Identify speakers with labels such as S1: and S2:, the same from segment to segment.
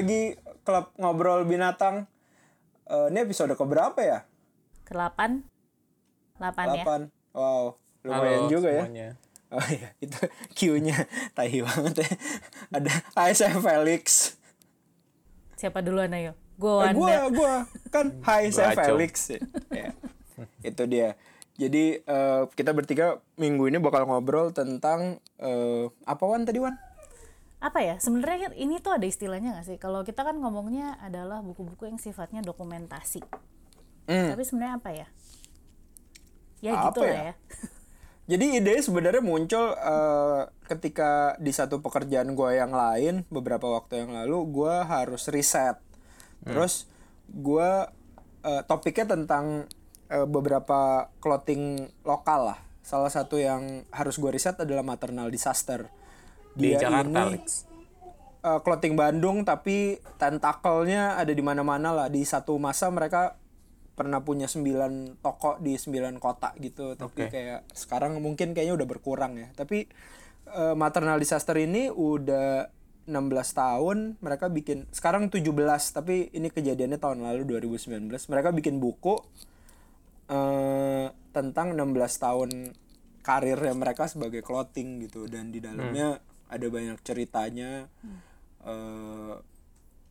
S1: Lagi klub ngobrol binatang. Eh, ini episode keberapa ya?
S2: ke-8 8 ya
S1: 8. Wow, lumayan
S3: Halo
S1: juga
S3: semuanya.
S1: ya. Oh iya, itu Q-nya tahi banget ya. Ada saya Felix.
S2: siapa duluan ayo gue
S1: Eh,
S2: Wanda
S1: gua gua kan Hai saya
S3: Acung.
S1: Felix. Ya. itu dia. Jadi eh, kita bertiga minggu ini bakal ngobrol tentang eh, apa Wan tadi Wan?
S2: Apa ya sebenarnya kan ini tuh ada istilahnya nggak sih kalau kita kan ngomongnya adalah buku-buku yang sifatnya dokumentasi
S1: Hmm.
S2: tapi sebenarnya apa ya ya
S1: Apa
S2: gitu lah
S1: ya?
S2: ya
S1: Jadi ide sebenarnya muncul eh, ketika di satu pekerjaan gue yang lain beberapa waktu yang lalu gue harus riset. Terus gue eh, topiknya tentang eh, beberapa clothing lokal lah. Salah satu yang harus gue riset adalah maternal disaster.
S3: Di
S1: Dia
S3: Jakarta,
S1: ini
S3: Lex.
S1: eh, clothing Bandung tapi tentakelnya ada di mana-mana lah. Di satu masa mereka pernah punya 9 toko di 9 kota gitu. Tapi kayak sekarang mungkin kayaknya udah berkurang ya. Tapi eh, maternal disaster ini udah 16 tahun mereka bikin sekarang 17 tapi ini kejadiannya tahun lalu 2019 mereka bikin buku eh tentang 16 tahun karirnya mereka sebagai clothing gitu dan di dalamnya ada banyak ceritanya. Eh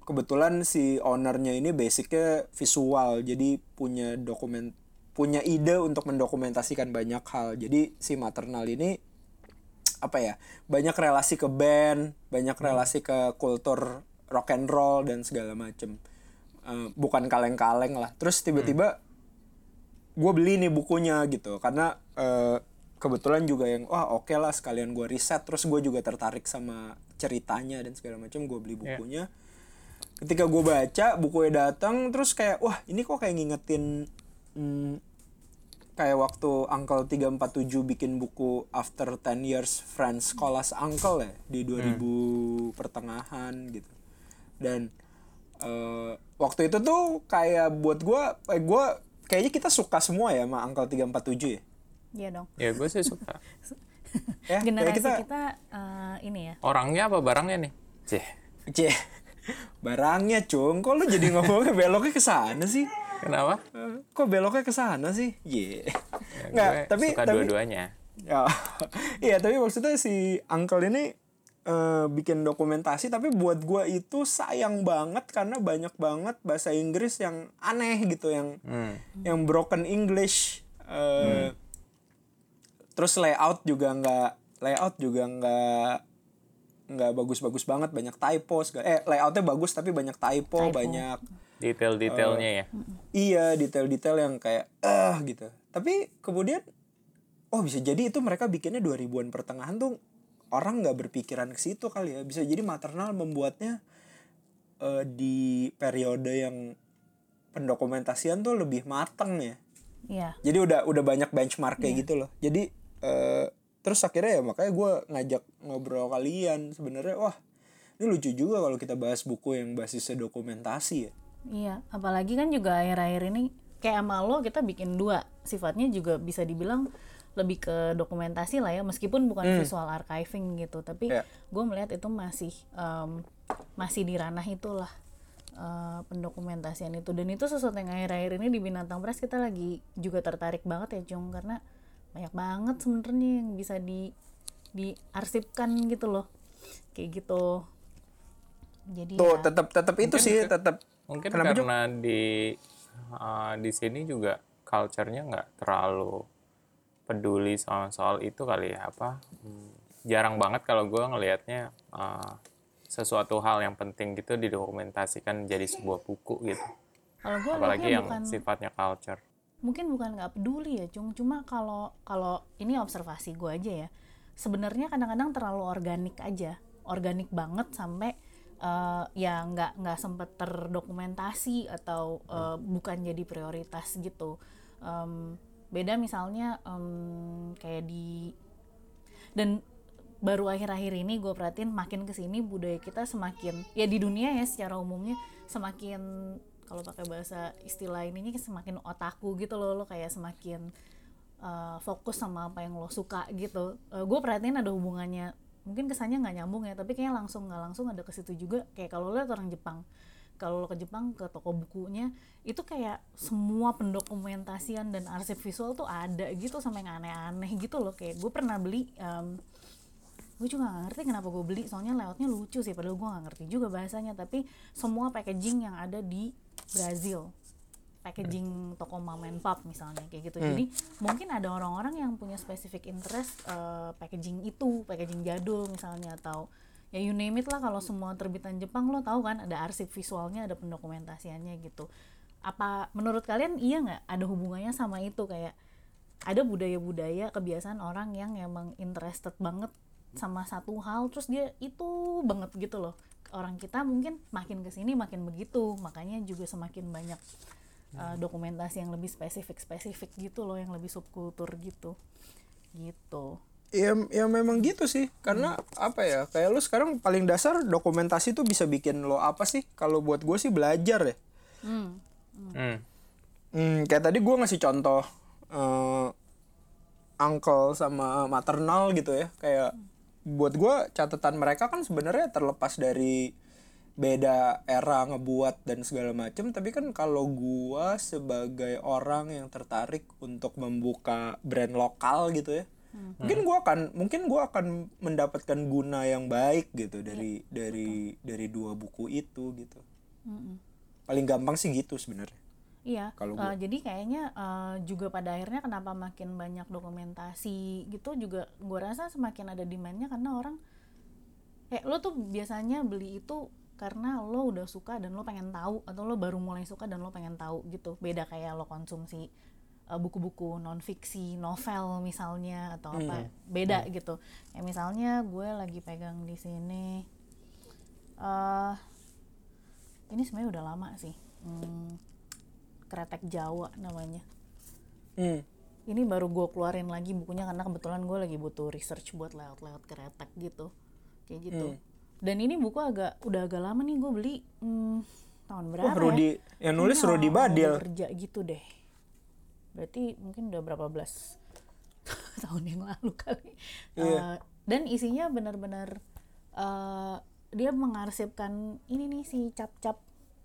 S1: kebetulan si ownernya ini basicnya visual jadi punya dokumen punya ide untuk mendokumentasikan banyak hal. Jadi si maternal ini apa ya banyak relasi ke band banyak relasi ke kultur rock and roll dan segala macem. Eh, bukan kaleng-kaleng lah. Terus tiba-tiba gue beli nih bukunya gitu karena eh, kebetulan juga yang wah oke lah sekalian gue riset. Terus gue juga tertarik sama ceritanya dan segala macam gue beli bukunya. Ketika gue baca bukunya datang terus kayak wah ini kok kayak ngingetin hmm, kayak waktu Uncle 347 bikin buku After 10 Years Friends Scholas Uncle ya di 2000 pertengahan gitu. Dan eh, waktu itu tuh kayak buat gue eh, gue kayaknya kita suka semua ya sama Uncle 347 ya
S2: iya dong
S3: Ya gue sih suka.
S1: ya kayak
S2: generasi
S1: kita,
S2: kita, eh, ini ya
S3: Orangnya apa barangnya nih? Cih.
S1: Cie, barangnya cung kok lu jadi ngomongnya beloknya ke sana sih
S3: Kenapa?
S1: Eh, kok beloknya ke sana sih Ye.
S3: Ya,
S1: nggak
S3: gue
S1: tapi
S3: suka
S1: tapi
S3: dua-duanya.
S1: Ya, iya tapi maksudnya si Uncle ini eh, bikin dokumentasi tapi buat gua itu sayang banget karena banyak banget bahasa Inggris yang aneh gitu yang
S3: Hmm.
S1: yang broken English eh, terus layout juga nggak layout juga nggak nggak bagus-bagus banget. Banyak typo segala eh layoutnya bagus tapi banyak typo,
S2: Typo.
S1: banyak
S3: Detail-detailnya ya.
S1: iya detail-detail yang kayak eh gitu. Tapi kemudian oh bisa jadi itu mereka bikinnya 2000-an pertengahan tuh orang nggak berpikiran ke situ kali ya. Bisa jadi maternal membuatnya eh, di periode yang pendokumentasian tuh lebih mateng ya.
S2: Iya.
S1: Jadi udah udah banyak benchmark kayak gitu loh. Jadi eh, terus akhirnya ya makanya gue ngajak ngobrol kalian sebenarnya wah ini lucu juga kalau kita bahas buku yang basisnya dokumentasi ya.
S2: Iya, apalagi kan juga akhir-akhir ini kayak sama lo kita bikin dua, sifatnya juga bisa dibilang lebih ke dokumentasi lah ya, meskipun bukan visual archiving gitu, tapi
S1: Iya.
S2: gue melihat itu masih em, masih di ranah itulah eh, pendokumentasian itu. Dan itu sesuatu yang akhir-akhir ini di Binatang Press kita lagi juga tertarik banget ya Jung karena banyak banget sebenarnya yang bisa di diarsipkan gitu loh, kayak gitu. Jadi
S1: tuh
S2: ya,
S1: tetap tetap itu sih tetap
S3: Mungkin
S1: Kenapa,
S3: karena di uh, di sini juga culture-nya nggak terlalu peduli soal soal itu kali ya apa hmm, jarang banget kalau gue ngelihatnya uh, sesuatu hal yang penting gitu didokumentasikan jadi sebuah buku gitu.
S2: Kalau gue
S3: apalagi yang
S2: bukan
S3: sifatnya culture
S2: mungkin bukan nggak peduli ya cung cuma kalau kalau ini observasi gue aja ya sebenarnya kadang-kadang terlalu organik aja organik banget sampai eh, ya nggak nggak sempet terdokumentasi atau eh, bukan jadi prioritas gitu. Em, beda misalnya em, kayak di dan baru akhir-akhir ini gue perhatiin makin ke sini budaya kita semakin ya di dunia ya secara umumnya semakin kalau pakai bahasa istilah ininya semakin otaku gitu loh lo kayak semakin uh, fokus sama apa yang lo suka gitu. Gue perhatiin ada hubungannya. Mungkin kesannya nggak nyambung ya tapi kayaknya langsung nggak langsung ada ke situ juga. Kayak kalau lo orang Jepang kalau lo ke Jepang ke toko bukunya itu kayak semua pendokumentasian dan arsip visual tuh ada gitu sampai yang aneh-aneh gitu loh. Kayak gue pernah beli um, gue juga gak ngerti kenapa gue beli soalnya layoutnya lucu sih padahal gue gak ngerti juga bahasanya. Tapi semua packaging yang ada di Brazil packaging toko mom and pop misalnya kayak gitu. Jadi mungkin ada orang-orang yang punya specific interest uh, packaging itu packaging jadul misalnya atau ya you name it lah kalau semua terbitan Jepang lo tahu kan ada arsip visualnya ada pendokumentasiannya gitu. Apa menurut kalian iya nggak ada hubungannya sama itu? Kayak ada budaya-budaya kebiasaan orang yang emang interested banget sama satu hal terus dia itu banget gitu loh. Orang kita mungkin makin ke sini makin begitu makanya juga semakin banyak uh, dokumentasi yang lebih spesifik spesifik gitu loh yang lebih subkultur gitu. Gitu.
S1: Ya ya memang gitu sih karena apa ya kayak lu sekarang paling dasar dokumentasi tuh bisa bikin lo apa sih? Kalau buat gue sih belajar ya
S2: hmm.
S3: Hmm.
S1: Hmm, kayak tadi gue ngasih contoh eh uncle sama maternal gitu ya kayak buat gue catatan mereka kan sebenarnya terlepas dari beda era ngebuat dan segala macem tapi kan kalau gue sebagai orang yang tertarik untuk membuka brand lokal gitu ya mungkin gue akan mungkin gua akan mendapatkan guna yang baik gitu dari dari dari dua buku itu gitu.
S2: Mm-mm.
S1: paling gampang sih gitu sebenarnya
S2: Iya,
S1: Kalau
S2: eh, jadi kayaknya eh, juga pada akhirnya kenapa makin banyak dokumentasi gitu juga gue rasa semakin ada demandnya karena orang kayak lo tuh biasanya beli itu karena lo udah suka dan lo pengen tahu atau lo baru mulai suka dan lo pengen tahu gitu. Beda kayak lo konsumsi eh, buku-buku non fiksi novel misalnya atau apa. Beda gitu. Ya misalnya gue lagi pegang di sini eh ini sebenarnya udah lama sih. Hmm, kretek Jawa namanya.
S1: Hmm.
S2: ini baru gue keluarin lagi bukunya karena kebetulan gue lagi butuh research buat layout-layout kretek gitu. Kayak gitu.
S1: Hmm.
S2: dan ini buku agak udah agak lama nih gue beli. Hmm, tahun berapa
S1: Wah, Rudi.
S2: ya?
S1: Yang nulis Rudi
S2: awal
S1: Badil.
S2: kerja gitu deh. Berarti mungkin udah berapa belas tahun yang lalu kali.
S1: Iya.
S2: Eh, dan isinya benar-benar eh, dia mengarsipkan ini nih si cap-cap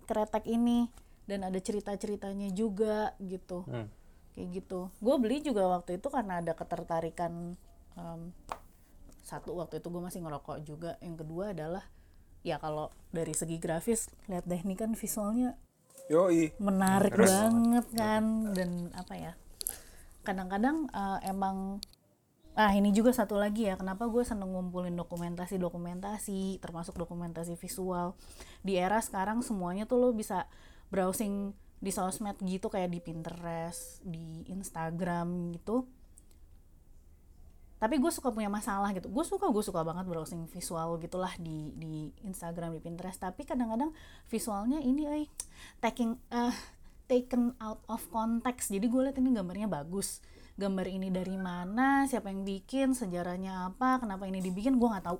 S2: kretek ini dan ada cerita-ceritanya juga gitu.
S3: Hmm.
S2: kayak gitu. Gue beli juga waktu itu karena ada ketertarikan em, satu waktu itu gue masih ngerokok juga. Yang kedua adalah ya kalau dari segi grafis lihat deh ini kan visualnya
S1: yoi.
S2: menarik banget. kan. Dan apa ya kadang-kadang eh, emang ah ini juga satu lagi ya kenapa gue seneng ngumpulin dokumentasi dokumentasi termasuk dokumentasi visual. Di era sekarang semuanya tuh lo bisa browsing di sosmed gitu kayak di Pinterest di Instagram gitu. Tapi gue suka punya masalah gitu. Gue suka gue suka banget browsing visual gitulah di di Instagram di Pinterest. Tapi kadang-kadang visualnya ini eh taking eh taken out of context. Jadi gue liat ini gambarnya bagus. Gambar ini dari mana siapa yang bikin sejarahnya apa kenapa ini dibikin gue nggak tahu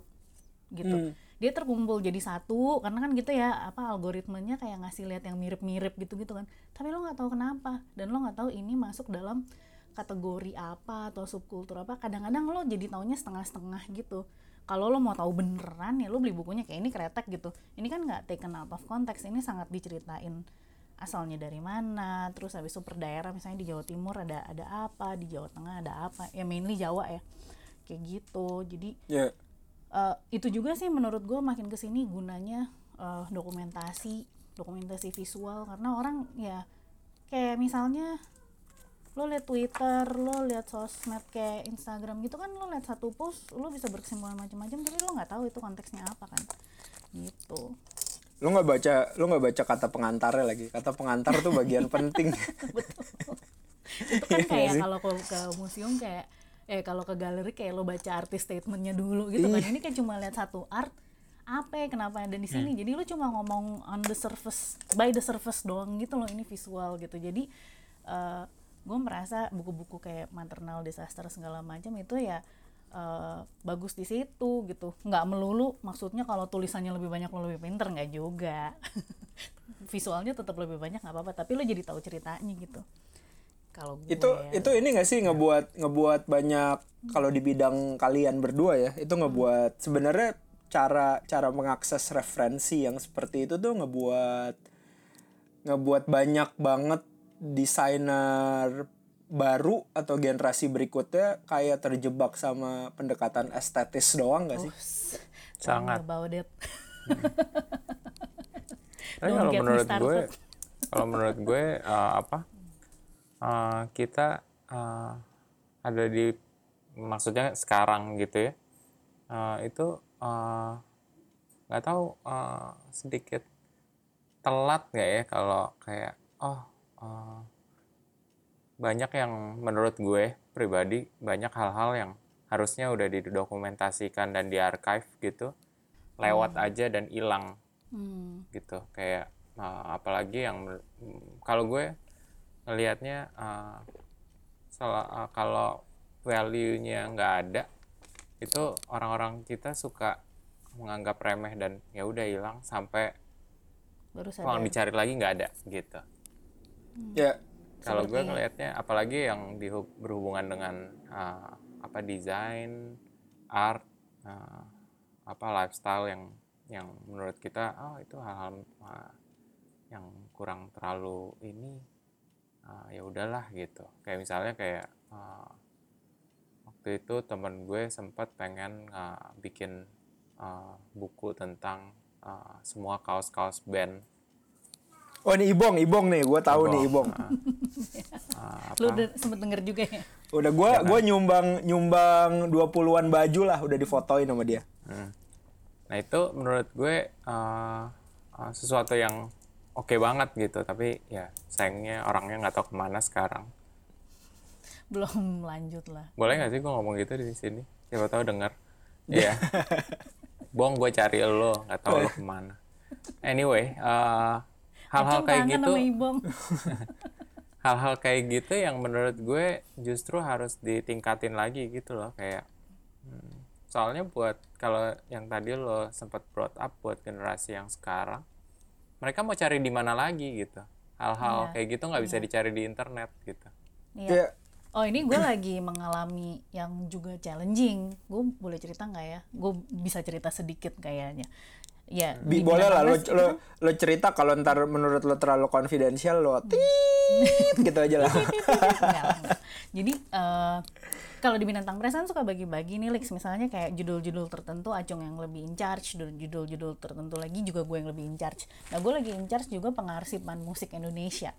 S2: gitu.
S1: Hmm.
S2: Dia terkumpul jadi satu karena kan gitu ya apa algoritmenya kayak ngasih lihat yang mirip-mirip gitu gitu kan. Tapi lo nggak tahu kenapa dan lo nggak tahu ini masuk dalam kategori apa atau subkultur apa. Kadang-kadang lo jadi taunya setengah-setengah gitu. Kalau lo mau tahu beneran ya lo beli bukunya kayak ini kretek gitu. Ini kan nggak taken out of context ini sangat diceritain asalnya dari mana terus habis itu per daerah misalnya di Jawa Timur ada ada apa di Jawa Tengah ada apa ya mainly Jawa ya kayak gitu. Jadi
S1: ya
S2: eh, itu juga sih menurut gue makin ke sini gunanya eh, dokumentasi dokumentasi visual. Karena orang ya kayak misalnya lo liat Twitter, lo liat sosmed kayak Instagram gitu kan lo liat satu post, lo bisa berkesimpulan macam-macam tapi lo nggak tahu itu konteksnya apa kan. Gitu.
S1: Lu nggak baca lu nggak baca kata pengantarnya lagi. Kata pengantar tuh bagian penting.
S2: Itu kan
S1: Iya
S2: kayak kalau ke, ke museum kayak eh kalau ke galeri kayak lo baca artis statementnya dulu gitu kan. Ini kan cuma lihat satu art apa ya kenapa ada di sini? Jadi lo cuma ngomong on the surface by the surface doang gitu loh ini visual gitu. Jadi gue merasa buku-buku kayak maternal disaster segala macam itu ya eh, bagus di situ gitu. Nggak melulu maksudnya kalau tulisannya lebih banyak lo lebih pinter nggak juga. Visualnya tetap lebih banyak nggak apa-apa. Tapi lo jadi tahu ceritanya gitu kalau gue
S1: itu
S2: ya.
S1: itu ini gak sih ngebuat ngebuat banyak kalau di bidang kalian berdua ya itu ngebuat sebenarnya cara cara mengakses referensi yang seperti itu tuh ngebuat ngebuat banyak banget desainer baru atau generasi berikutnya kayak terjebak sama pendekatan estetis doang gak sih?
S3: Sangat.
S2: about it.
S3: Tapi kalau menurut gue, kalau menurut gue uh, apa? Uh, kita uh, ada di maksudnya sekarang gitu ya. uh, itu uh, nggak tahu uh, sedikit telat nggak ya kalau kayak oh uh, banyak yang menurut gue pribadi banyak hal-hal yang harusnya udah didokumentasikan dan diarchive gitu lewat aja dan hilang
S2: Hmm.
S3: gitu kayak uh, apalagi yang kalau gue ngelihatnya uh, salah uh, kalau value-nya nggak ada itu orang-orang kita suka menganggap remeh dan ya udah hilang sampai
S2: Baru sadar.
S3: dicari lagi nggak ada gitu
S1: Ya,
S3: kalau gue ngelihatnya apalagi yang dihu- berhubungan dengan uh, apa desain art uh, apa lifestyle yang yang menurut kita oh itu hal-hal uh, yang kurang terlalu ini uh, ya udahlah gitu kayak misalnya kayak uh, waktu itu temen gue sempat pengen uh, bikin uh, buku tentang uh, semua kaos-kaos band
S1: oh ini Ibong, Ibong nih, gue tahu nih Ibong.
S3: uh,
S2: Lu udah sempet denger juga ya?
S1: Udah gue gua nyumbang nyumbang 20-an baju lah, udah difotoin sama dia.
S3: Hmm. Nah itu menurut gue uh, uh, sesuatu yang oke banget gitu, tapi ya sayangnya orangnya nggak tahu ke mana sekarang.
S2: Belum lanjut lah.
S3: Boleh nggak sih gue ngomong gitu di sini? Siapa tahu denger. Iya. Bong gue cari lo, nggak tahu lo ke mana. Anyway, uh, hal-hal kayak gitu, hal-hal kayak gitu yang menurut gue justru harus ditingkatin lagi gitu loh, kayak hmm, soalnya buat kalau yang tadi lo sempat brought up buat generasi yang sekarang mereka mau cari di mana lagi gitu hal-hal
S2: Iya,
S3: kayak gitu nggak bisa dicari di internet gitu
S2: Iya.
S1: Ya,
S2: Oh ini gue lagi mengalami yang juga challenging. Gue boleh cerita nggak ya? Gue bisa cerita sedikit kayaknya. Ya.
S1: bi- boleh lah lo, lo lo cerita kalau ntar menurut lo terlalu konfidensial lo tit gitu aja lah.
S2: Jadi eh, kalau di Binatang Press kan suka bagi-bagi nih Lex misalnya kayak judul-judul tertentu Acung yang lebih in charge judul-judul tertentu lagi juga gue yang lebih in charge. Nah gue lagi in charge juga pengarsipan musik Indonesia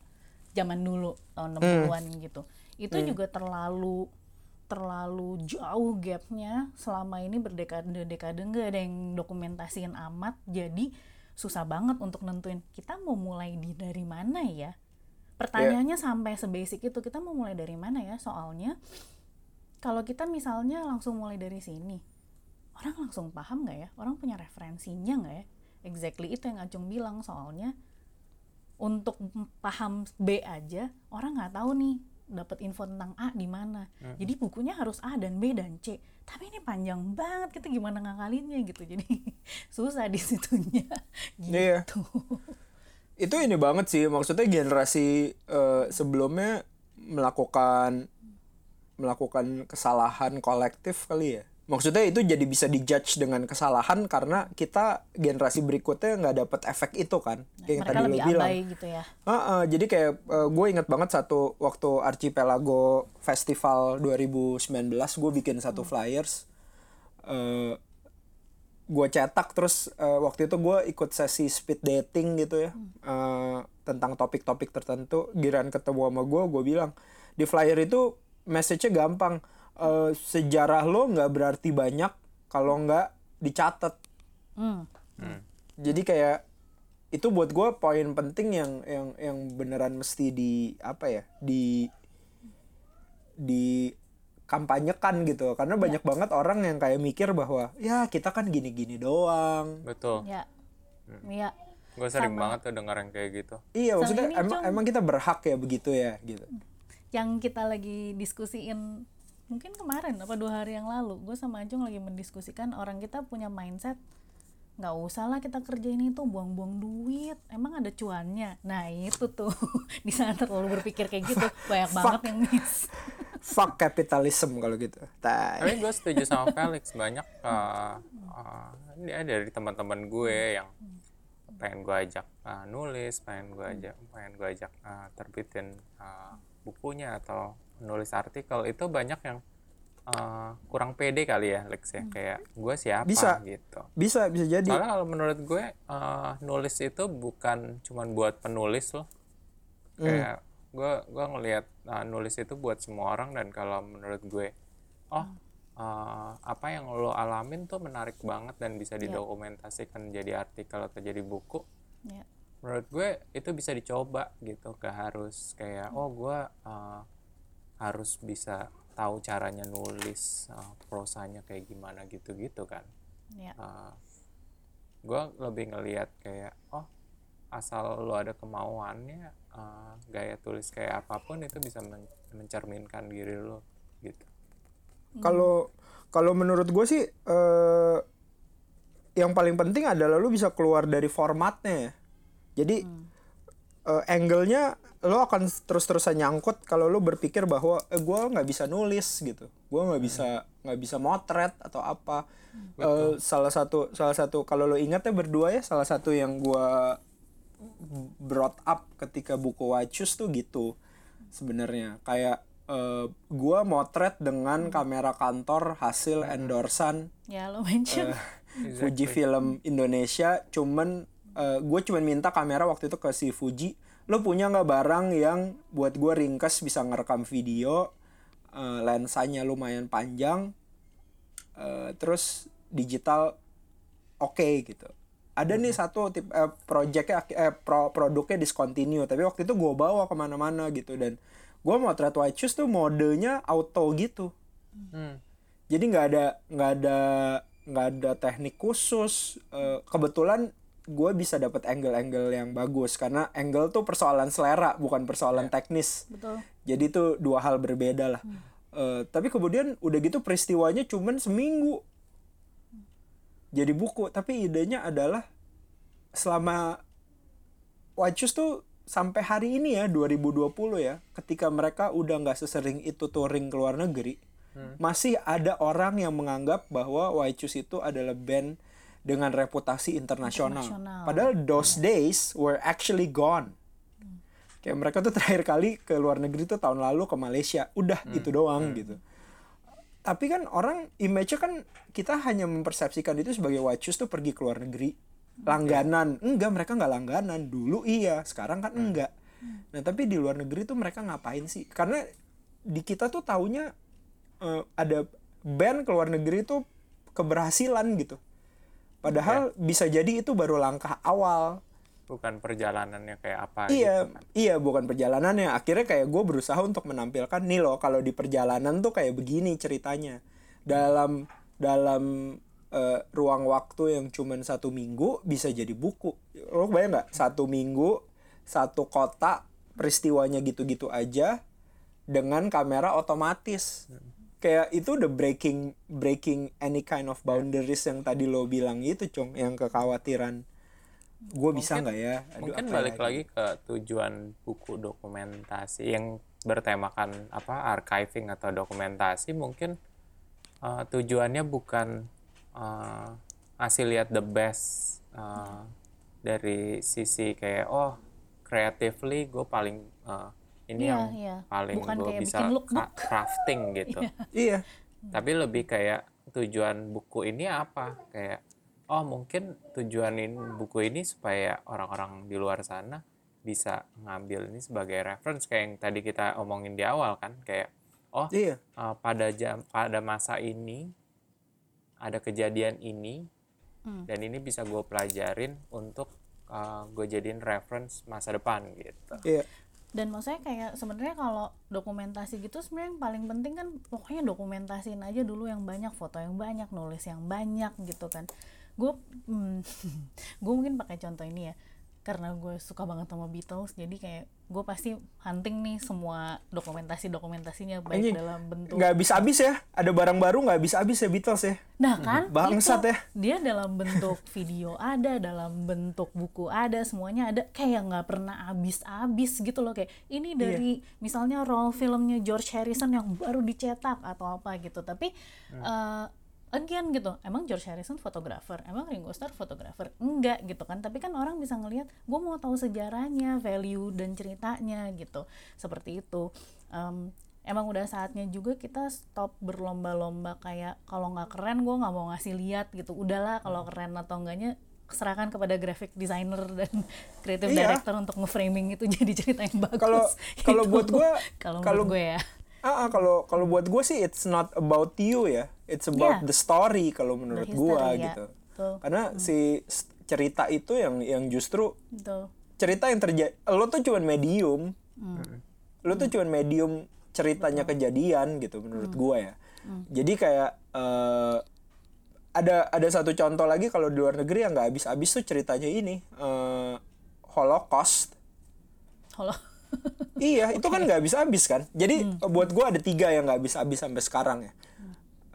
S2: zaman dulu tahun 60-an gitu. Itu juga terlalu terlalu jauh gapnya. Selama ini berdekade-dekade nggak ada yang dokumentasiin amat jadi susah banget untuk nentuin kita mau mulai di dari mana ya. Pertanyaannya sampai sebasic itu kita mau mulai dari mana ya? Soalnya kalau kita misalnya langsung mulai dari sini orang langsung paham nggak ya? Orang punya referensinya nggak ya? Exactly itu yang Acung bilang soalnya untuk paham B aja orang nggak tahu nih dapat info tentang A di mana. Jadi bukunya harus A dan B dan C. Tapi ini panjang banget kita gimana ngakalinnya gitu. Jadi susah di situnya.
S1: Iya.
S2: gitu.
S1: Itu ini banget sih maksudnya generasi eh, sebelumnya melakukan melakukan kesalahan kolektif kali ya. Maksudnya itu jadi bisa dijudge dengan kesalahan karena kita generasi berikutnya nggak dapat efek itu kan. Kayak yang tadi lo
S2: lebih
S1: bilang.
S2: gitu ya
S1: Heeh, jadi kayak gue inget banget satu waktu Archipelago Festival 2019 gue bikin satu flyers eh gue cetak terus eh, waktu itu gue ikut sesi speed dating gitu ya eh, tentang topik-topik tertentu giran ketemu sama gue gue bilang di flyer itu message-nya gampang. Eh, sejarah lo nggak berarti banyak kalau nggak dicatat.
S2: Hmm.
S1: jadi kayak itu buat gue poin penting yang yang yang beneran mesti di apa ya di di kampanyekan gitu. Karena banyak banget orang yang kayak mikir bahwa ya kita kan gini-gini doang.
S3: Betul.
S2: Ya. Ya.
S3: Gue sering banget tuh denger yang kayak gitu.
S1: Iya
S2: Sama
S1: maksudnya emang
S2: Cung.
S1: emang kita berhak ya begitu ya gitu
S2: yang kita lagi diskusiin mungkin kemarin apa dua hari yang lalu gue sama Acung lagi mendiskusikan orang kita punya mindset nggak usah lah kita kerjain itu buang-buang duit emang ada cuannya. Nah itu tuh. Di sana terlalu berpikir kayak gitu. Banyak banget yang miss
S1: fuck capitalism kalau gitu. Tai.
S3: tapi gue setuju sama Felix. Banyak uh, uh, dia dari teman-teman gue yang pengen gue ajak uh, nulis pengen gue ajak pengen gue ajak uh, terbitin uh, bukunya atau nulis artikel itu banyak yang uh, kurang pede kali ya Lex ya. Kayak gue siapa?
S1: Bisa.
S3: gitu.
S1: Bisa bisa jadi.
S3: Soalnya kalau menurut gue uh, nulis itu bukan cuman buat penulis loh. Kayak gue gue ngelihat uh, nulis itu buat semua orang dan kalau menurut gue oh uh, apa yang lo alamin tuh menarik banget dan bisa didokumentasikan jadi artikel atau jadi buku.
S2: Ya
S3: menurut gue itu bisa dicoba gitu gak harus kayak oh gue uh, harus bisa tahu caranya nulis uh, prosanya kayak gimana gitu-gitu kan.
S2: Ya.
S3: Uh, gue lebih ngelihat kayak oh asal lo ada kemauannya uh, gaya tulis kayak apa pun itu bisa men- mencerminkan diri lo gitu.
S1: Kalau kalau menurut gue sih eh, yang paling penting adalah lu bisa keluar dari formatnya jadi eh, angle-nya lo akan terus-terusan nyangkut kalau lo berpikir bahwa eh, gue nggak bisa nulis gitu. Gue nggak bisa nggak bisa motret atau apa. Eh, salah satu salah satu kalau lo ingat ya berdua ya salah satu yang gue brought up ketika buku Wachus tuh gitu sebenarnya. Kayak eh, gua motret dengan kamera kantor hasil endorsan
S2: ya lo mention
S1: Fuji Film Indonesia cuman gue cuman minta kamera waktu itu ke si Fuji lo punya nggak barang yang buat gue ringkas bisa ngerekam video eh, lensanya lumayan panjang eh, terus digital oke gitu. Ada nih satu tip eh, projectnya eh, pro, produknya discontinue tapi waktu itu gue bawa ke mana-mana gitu dan gue motret White Shoes tuh modenya auto gitu.
S3: Hmm.
S1: jadi nggak ada nggak ada nggak ada teknik khusus Eh, kebetulan gue bisa dapat angle-angle yang bagus karena angle tuh persoalan selera bukan persoalan teknis.
S2: Betul.
S1: Jadi itu dua hal berbeda lah. Eh, tapi kemudian udah gitu peristiwanya cuman seminggu. Jadi buku tapi idenya adalah selama Wachus tuh sampai hari ini ya 2020 ya ketika mereka udah nggak sesering itu touring ke luar negeri masih ada orang yang menganggap bahwa Wachus itu adalah band dengan reputasi internasional.
S2: Internasional.
S1: padahal those days were actually gone. Kayak mereka tuh terakhir kali ke luar negeri tuh tahun lalu ke Malaysia. Udah itu doang gitu. Tapi kan orang image-nya kan kita hanya mempersepsikan itu sebagai Wachus tuh pergi ke luar negeri. Langganan. Enggak mereka nggak langganan. Dulu iya sekarang kan enggak. Nah tapi di luar negeri tuh mereka ngapain sih? Karena di kita tuh taunya eh, ada band ke luar negeri tuh keberhasilan gitu padahal bisa jadi itu baru langkah awal.
S3: Bukan perjalanannya kayak apa
S1: iya
S3: gitu kan.
S1: iya bukan perjalanannya. Akhirnya kayak gue berusaha untuk menampilkan nih loh kalau di perjalanan tuh kayak begini ceritanya. Dalam dalam eh, ruang waktu yang cuman satu minggu bisa jadi buku. Lo bayang nggak? Satu minggu satu kota peristiwanya gitu-gitu aja dengan kamera otomatis kayak itu udah breaking breaking any kind of boundaries yang tadi lo bilang itu cong yang kekhawatiran. Gue bisa nggak ya? Aduh,
S3: mungkin balik lagi ke tujuan buku dokumentasi yang bertemakan apa archiving atau dokumentasi. Mungkin uh, tujuannya bukan uh, ngasih lihat the best uh, dari sisi kayak oh creatively gue paling uh, ini
S2: Iya,
S3: yang
S2: iya.
S3: paling
S2: Bukan
S3: gue
S2: kayak
S3: bisa crafting gitu.
S1: Iya.
S3: Tapi lebih kayak tujuan buku ini apa? Kayak oh mungkin tujuan ini buku ini supaya orang-orang di luar sana bisa ngambil ini sebagai reference. Kayak yang tadi kita omongin di awal kan kayak oh
S1: iya.
S3: uh, pada jam pada masa ini ada kejadian ini
S2: Hmm.
S3: dan ini bisa gue pelajarin untuk uh, gue jadiin reference masa depan gitu.
S1: Iya
S2: dan maksudnya kayak sebenarnya kalau dokumentasi gitu sebenarnya yang paling penting kan pokoknya dokumentasiin aja dulu yang banyak foto yang banyak nulis yang banyak gitu kan. Gue hmm, gue mungkin pakai contoh ini ya karena gue suka banget sama Beatles jadi kayak gue pasti hunting nih semua dokumentasi dokumentasinya baik
S1: Anjing,
S2: dalam bentuk
S1: nggak habis habis ya ada barang baru nggak habis habis ya Beatles ya
S2: Nah kan,
S1: Bangsat
S2: itu
S1: ya.
S2: dia dalam bentuk video ada, dalam bentuk buku ada, semuanya ada. Kayak nggak pernah habis-habis gitu loh kayak ini dari misalnya roll filmnya George Harrison yang baru dicetak atau apa gitu. Tapi eh, again gitu, emang George Harrison fotografer, emang Ringo Starr fotografer, enggak gitu kan. Tapi kan orang bisa ngelihat, gue mau tahu sejarahnya, value dan ceritanya gitu, seperti itu. Em, emang udah saatnya juga kita stop berlomba-lomba kayak kalau nggak keren gue nggak mau ngasih lihat gitu udahlah kalau keren atau enggaknya serahkan kepada graphic designer dan creative
S1: Iya.
S2: director untuk nge-framing itu jadi cerita yang bagus
S1: Kalau- kalau
S2: Gitu.
S1: buat gua-
S2: kalau
S1: kalau-
S2: gue ya
S1: Ah, ah, kalau kalau buat gue sih it's not about you ya, it's about
S2: Yeah.
S1: the story kalau menurut gue
S2: ya.
S1: gitu.
S2: Betul.
S1: Karena si s- cerita itu yang yang justru
S2: Betul.
S1: cerita yang terjadi, lo tuh cuman medium, lo tuh cuman medium ceritanya kejadian gitu menurut gue ya. Jadi kayak eh, ada ada satu contoh lagi kalau di luar negeri yang nggak habis-habis tuh ceritanya ini eh, Holocaust.
S2: Halo.
S1: Iya, itu kan nggak habis-habis kan. Jadi
S2: Hmm.
S1: buat gua ada tiga yang nggak habis-habis sampai sekarang ya.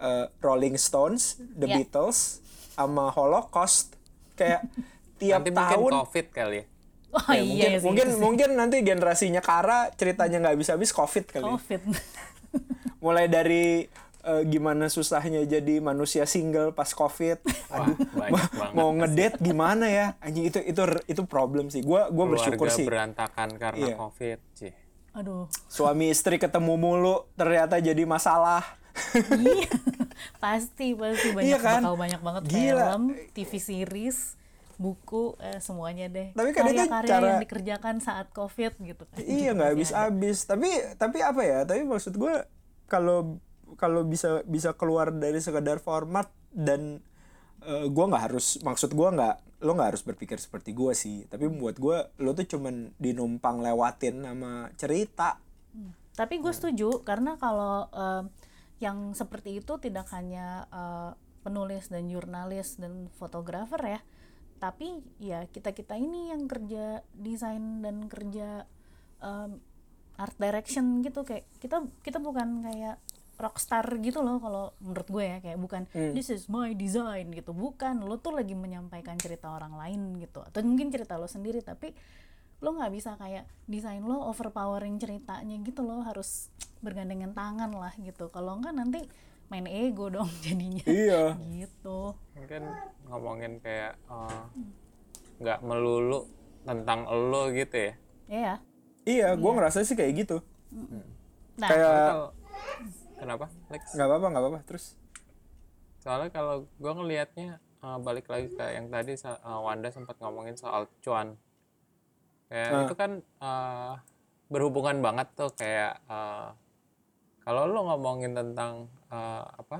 S1: Eh, Rolling Stones, The
S2: Ya.
S1: Beatles, sama Holocaust. Kayak tiap
S3: Nanti mungkin
S1: tahun.
S3: covid kali ya
S2: Oh
S1: Ya,
S2: iya
S1: mungkin,
S2: sih.
S1: mungkin
S2: sih.
S1: mungkin nanti generasinya Kara ceritanya nggak habis-habis COVID kali. ya.
S2: covid
S1: Mulai dari eh, gimana susahnya jadi manusia single pas COVID. Aduh, ma-
S3: banget
S1: mau ngedate gimana ya? Anjing itu itu itu problem sih. Gua gua bersyukur sih.
S3: berantakan karena
S1: Iya.
S3: covid sih
S2: aduh
S1: Suami istri ketemu mulu ternyata jadi masalah.
S2: iya pasti pasti banyak
S1: Iya kan?
S2: bakal banyak banget
S1: Gila.
S2: film TV series buku eh, semuanya deh
S1: Tapi kan itu
S2: karya-karya
S1: cara-
S2: yang dikerjakan saat covid gitu kan
S1: iya nggak habis-habis. Tapi tapi apa ya? Tapi maksud gua kalau kalau bisa bisa keluar dari sekedar format dan eh, gua nggak harus maksud gua nggak lo nggak harus berpikir seperti gua sih. Tapi buat gua lo tuh cuman dinumpang lewatin sama cerita.
S2: Tapi gue setuju karena kalau eh, yang seperti itu tidak hanya eh, penulis dan jurnalis dan fotografer ya, tapi ya kita kita ini yang kerja desain dan kerja em, art direction gitu kayak kita kita bukan kayak rockstar gitu loh kalau menurut gue ya kayak bukan this is my design gitu. Bukan lo tuh lagi menyampaikan cerita orang lain gitu. Atau mungkin cerita lo sendiri tapi lo nggak bisa kayak desain lo overpowering ceritanya gitu lo harus bergandengan tangan lah gitu. Kalau enggak nanti main ego dong jadinya.
S1: Iya.
S2: gitu.
S3: Mungkin ngomongin kayak eh, nggak melulu tentang lo gitu ya.
S2: Ya
S1: Iya, gua ngerasa sih kayak gitu.
S2: nah
S1: Kayak
S3: kenapa Lex
S1: nggak apa-apa nggak apa-apa terus.
S3: soalnya kalau gue ngelihatnya eh, balik lagi ke yang tadi eh, Wanda sempat ngomongin soal cuan kayak itu kan eh, berhubungan banget tuh kayak eh, kalau lo ngomongin tentang eh, apa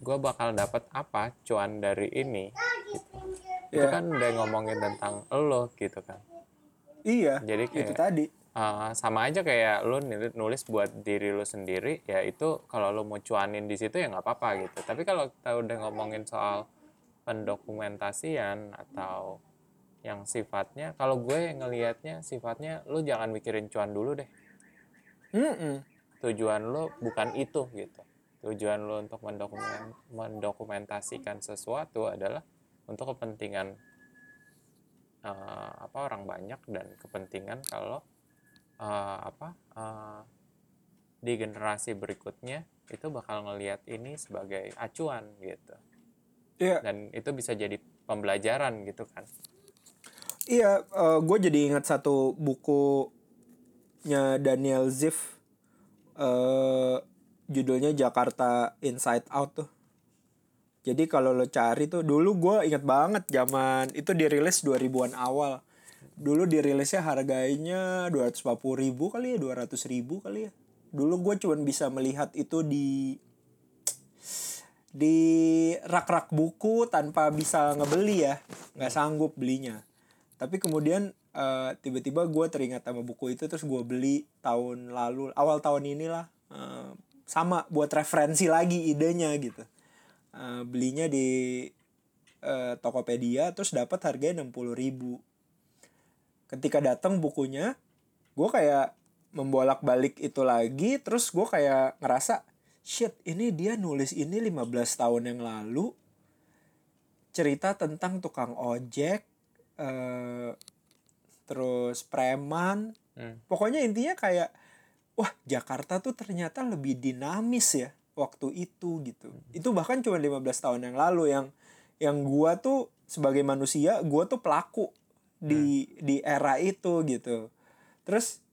S3: gue bakal dapat apa cuan dari ini gitu. itu
S1: Iya.
S3: kan udah ngomongin tentang lo gitu kan
S1: Iya.
S3: Jadi
S1: itu
S3: kayak-
S1: tadi.
S3: Uh, sama aja kayak lu nulis buat diri lu sendiri ya itu kalau lu mau cuanin di situ ya nggak apa-apa gitu. Tapi kalau kita udah ngomongin soal pendokumentasian atau yang sifatnya kalau gue ngelihatnya sifatnya lu jangan mikirin cuan dulu deh.
S1: Mm-mm.
S3: tujuan lu bukan itu gitu. Tujuan lu untuk mendokumen mendokumentasikan sesuatu adalah untuk kepentingan uh, apa orang banyak dan kepentingan kalau uh, apa uh, di generasi berikutnya itu bakal ngelihat ini sebagai acuan gitu
S1: Iya.
S3: dan itu bisa jadi pembelajaran gitu kan
S1: Iya, gue jadi ingat satu bukunya Daniel Ziff, eh judulnya Jakarta Inside Out tuh. Jadi kalau lo cari tuh, dulu gue inget banget zaman itu dirilis 2000-an awal. Dulu dirilisnya harganya 250 ribu kali ya, 200 ribu kali ya. Dulu gue cuman bisa melihat itu di di rak-rak buku tanpa bisa ngebeli ya. Nggak sanggup belinya. Tapi kemudian eh, tiba-tiba gue teringat sama buku itu terus gue beli tahun lalu awal tahun inilah Eh, sama buat referensi lagi idenya gitu. Eh, belinya di eh, Tokopedia terus dapat harganya 60.000 ribu ketika datang bukunya gue kayak membolak-balik itu lagi terus gue kayak ngerasa shit ini dia nulis ini 15 tahun yang lalu cerita tentang tukang ojek eh, terus preman.
S3: Hmm.
S1: pokoknya intinya kayak wah Jakarta tuh ternyata lebih dinamis ya waktu itu gitu. Itu bahkan cuma 15 tahun yang lalu yang yang gua tuh sebagai manusia gua tuh pelaku di di era itu gitu. Terus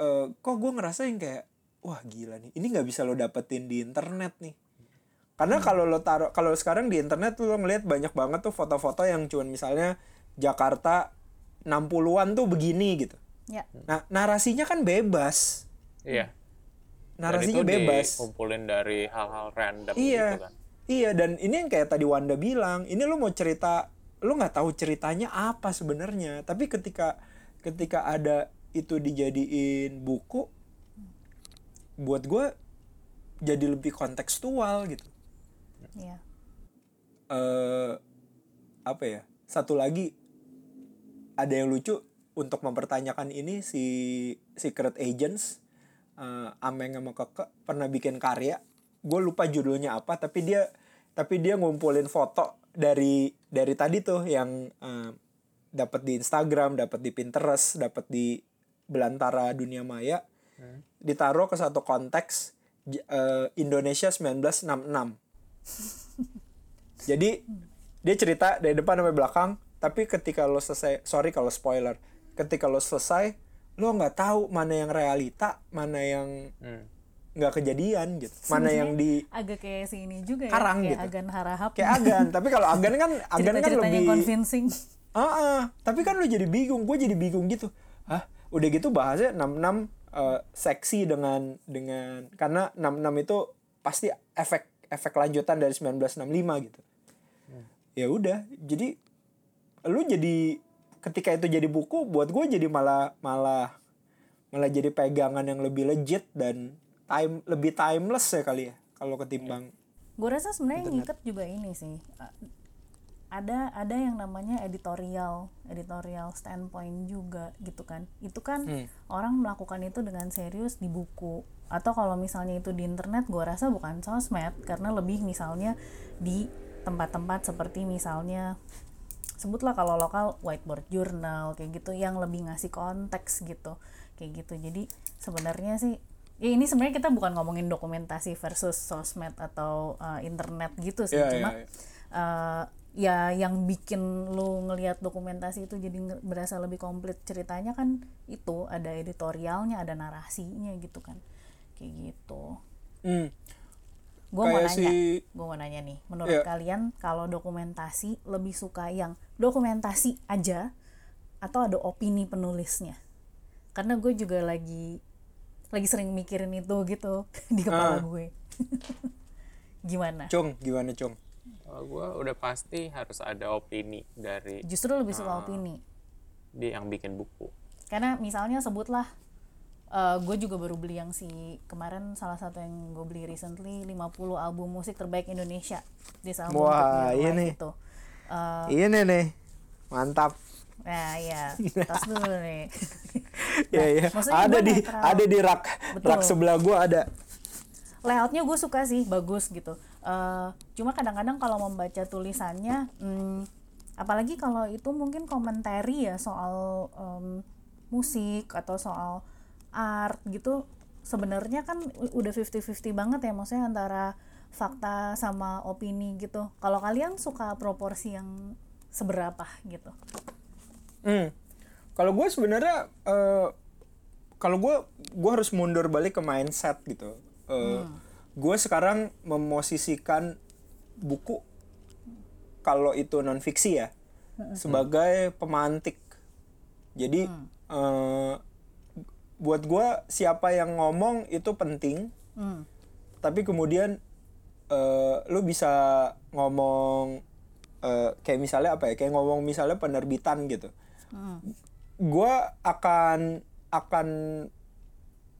S1: eh, kok gue ngerasa yang kayak wah gila nih ini nggak bisa lo dapetin di internet nih. Karena kalau lo taruh kalau sekarang di internet tuh lo ngeliat banyak banget tuh foto-foto yang cuman misalnya Jakarta 60-an tuh begini gitu.
S2: Ya.
S1: Nah narasinya kan bebas.
S3: Iya.
S1: narasinya
S3: Dan itu
S1: bebas.
S3: dikumpulin dari hal-hal random
S1: iya.
S3: gitu kan.
S1: iya dan ini yang kayak tadi Wanda bilang ini lo mau cerita lo nggak tahu ceritanya apa sebenarnya. Tapi ketika ketika ada itu dijadiin buku buat gue jadi lebih kontekstual gitu.
S2: Ya
S1: eh apa ya? Satu lagi ada yang lucu untuk mempertanyakan ini si Secret Agents eh, Ameng sama Keke pernah bikin karya. Gue lupa judulnya apa tapi dia tapi dia ngumpulin foto dari dari tadi tuh yang eh, dapat di Instagram dapat di Pinterest dapat di belantara dunia maya ditaruh ke satu konteks eh, Indonesia 1966 jadi dia cerita dari depan sampai belakang, tapi ketika lo selesai, sorry kalau spoiler, ketika lo selesai, lo nggak tahu mana yang realita, mana yang
S3: Hmm.
S1: Nggak kejadian gitu, mana yang di
S2: agak kayak sini juga
S1: Karang
S2: ya kayak
S1: gitu.
S2: Agan Harahap
S1: kayak Agan, tapi kalau Agan kan Agan kan lebih,
S2: convincing.
S1: Ah, ah. tapi kan lo jadi bingung, gue jadi bingung gitu, hah, udah gitu bahasnya 66 eh, seksi dengan dengan karena 66 itu pasti efek efek lanjutan dari 1965 gitu. ya udah. Jadi lu jadi ketika itu jadi buku buat gue jadi malah malah malah jadi pegangan yang lebih legit dan time lebih timeless ya kali ya kalau ketimbang.
S2: Gue rasa sebenarnya yang ngikat juga ini sih. Ada ada yang namanya editorial editorial standpoint juga gitu kan. Itu kan orang melakukan itu dengan serius di buku. Atau kalau misalnya itu di internet gue rasa bukan sosmed. Karena lebih misalnya di tempat-tempat seperti misalnya sebutlah kalau lokal whiteboard journal kayak gitu yang lebih ngasih konteks gitu. Kayak gitu. Jadi sebenarnya sih ya ini sebenarnya kita bukan ngomongin dokumentasi versus sosmed atau uh, internet gitu sih
S1: Iya,
S2: cuma
S1: iya, iya.
S2: uh, ya yang bikin lu ngelihat dokumentasi itu jadi berasa lebih komplit ceritanya kan itu ada editorialnya ada narasinya gitu kan. Kayak gitu.
S1: Hmm,
S2: gue mau nanya
S1: si-
S2: gue mau nanya nih. Menurut
S1: Iya.
S2: kalian kalau dokumentasi lebih suka yang dokumentasi aja atau ada opini penulisnya? Karena gue juga lagi lagi sering mikirin itu gitu di kepala
S1: Ah.
S2: gue. Gimana?
S1: Cung gimana cung?
S3: Kalau gue udah pasti harus ada opini dari
S2: justru lebih suka opini.
S3: Dia yang bikin buku.
S2: karena misalnya sebutlah gue juga baru beli yang si kemarin salah satu yang gue beli recently 50 album musik terbaik Indonesia. Di album
S1: Wah.
S2: Live itu Eh,
S1: ini nih. Mantap
S2: Nah, iya, tas dulu nih.
S1: ya ya
S2: maksudnya
S1: ada di
S2: terlalu-
S1: ada di rak
S2: Betul.
S1: rak sebelah gua ada
S2: Layoutnya gue suka sih, bagus gitu. Eh, cuma kadang-kadang kalau membaca tulisannya, hmm, apalagi kalau itu mungkin komentari ya soal em, musik atau soal art gitu, sebenarnya kan udah 50-50 banget ya, maksudnya antara fakta sama opini gitu. Kalau kalian suka proporsi yang seberapa gitu?
S1: Hmm. Kalau gue sebenarnya eh, kalau gue gue harus mundur balik ke mindset gitu. Eh, Gue sekarang memosisikan buku kalau itu non fiksi ya sebagai pemantik. Jadi eh, buat gue siapa yang ngomong itu penting.
S2: Hmm.
S1: Tapi kemudian eh, lu bisa ngomong eh, kayak misalnya apa ya kayak ngomong misalnya penerbitan gitu gue akan akan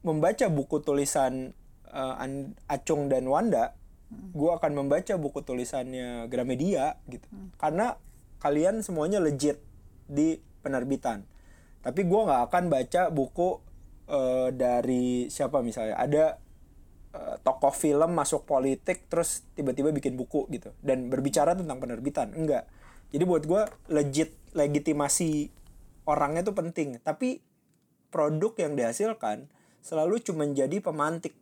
S1: membaca buku tulisan An- Acung dan Wanda. Gue akan membaca buku tulisannya Gramedia gitu. Karena kalian semuanya legit di penerbitan. Tapi gue nggak akan baca buku eh, dari siapa misalnya. Ada eh, tokoh film masuk politik terus tiba-tiba bikin buku gitu. Dan berbicara tentang penerbitan. Enggak. Jadi buat gue legit legitimasi orangnya tuh penting. Tapi produk yang dihasilkan selalu cuma jadi pemantik.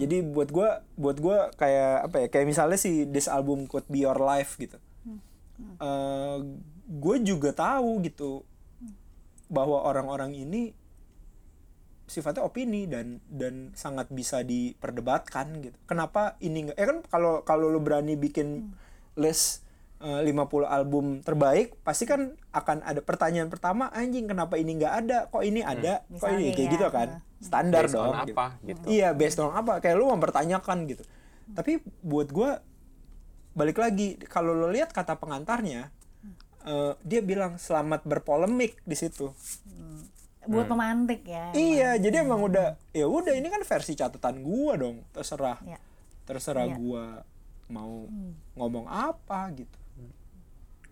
S1: Jadi buat gue buat gue kayak apa ya kayak misalnya si this album could be your life gitu. Gue juga tahu gitu bahwa orang-orang ini sifatnya opini dan dan sangat bisa diperdebatkan gitu. Kenapa ini nggak? Ya kan kalau kalau lu berani bikin list eh, 50 album terbaik, pasti kan akan ada pertanyaan pertama, anjing kenapa ini nggak ada? Kok ini ada? Kok ini
S2: Misalnya
S1: kayak
S2: ya,
S1: gitu kan? Standar
S3: Based on
S1: dong.
S3: apa,
S1: gitu.
S3: gitu.
S1: Iya, based on apa? Kayak lu mempertanyakan gitu. Tapi buat gua balik lagi kalau lo lihat kata pengantarnya eh, dia bilang selamat berpolemik di situ.
S2: buat pemantik ya
S1: Iya, jadi emang udah ya udah ini kan versi catatan gua dong, terserah.
S2: Ya.
S1: Terserah
S2: Iya.
S1: gua mau ngomong apa gitu.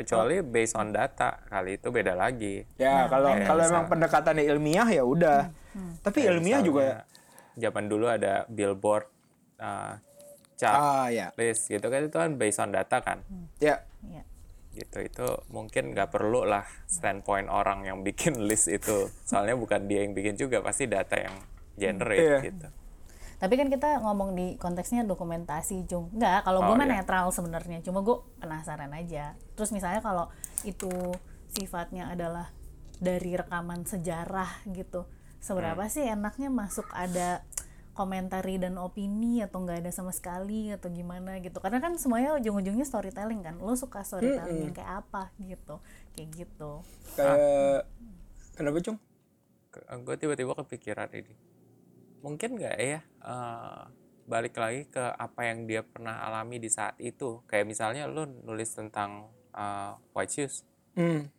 S3: Kecuali based on data kali itu beda lagi.
S1: Ya, kalau
S3: kayak
S1: kalau
S3: misal-
S1: emang pendekatannya ilmiah ya udah. Tapi
S3: Kayak
S1: ilmiah juga
S3: zaman dulu ada billboard uh, chart
S1: ah ya.
S3: list gitu kan itu kan based on data kan?
S1: Ya.
S2: ya
S3: gitu itu mungkin nggak perlu lah standpoint orang yang bikin list itu. Soalnya bukan dia yang bikin juga pasti data yang generate
S1: Iya.
S3: gitu
S2: Tapi kan kita ngomong di konteksnya dokumentasi, Jung. Enggak, kalau gue
S3: Oh,
S2: mah
S3: iya.
S2: netral sebenarnya. Cuma gue penasaran aja. Terus misalnya kalau itu sifatnya adalah dari rekaman sejarah gitu, seberapa
S3: Hmm.
S2: sih enaknya masuk ada komentari dan opini atau nggak ada sama sekali atau gimana gitu karena kan semuanya ujung-ujungnya storytelling kan lo suka storytelling yang kayak apa gitu kayak gitu
S1: Kayak kenapa, Cung?
S3: gue tiba-tiba kepikiran ini mungkin nggak ya eh, balik lagi ke apa yang dia pernah alami di saat itu kayak misalnya lu nulis tentang eh, white shoes
S1: Hmm.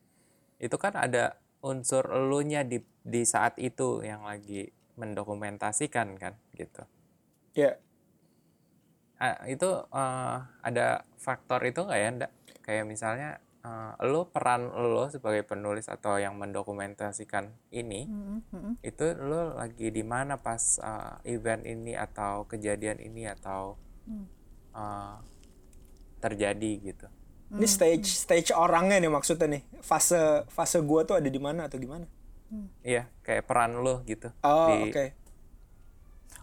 S3: itu kan ada unsur elunya di di saat itu yang lagi mendokumentasikan kan gitu
S1: Ya.
S3: Ah, itu eh, ada faktor itu nggak ya ndak kayak misalnya eh, lo peran lo sebagai penulis atau yang mendokumentasikan ini
S2: mm-mm.
S3: itu lo lagi di mana pas uh, event ini atau kejadian ini atau uh, terjadi gitu
S1: Ini stage stage orangnya nih maksudnya nih. Fase fase gua tuh ada di mana atau gimana?
S3: iya kayak peran lo gitu
S1: Oh,
S3: di
S1: oke.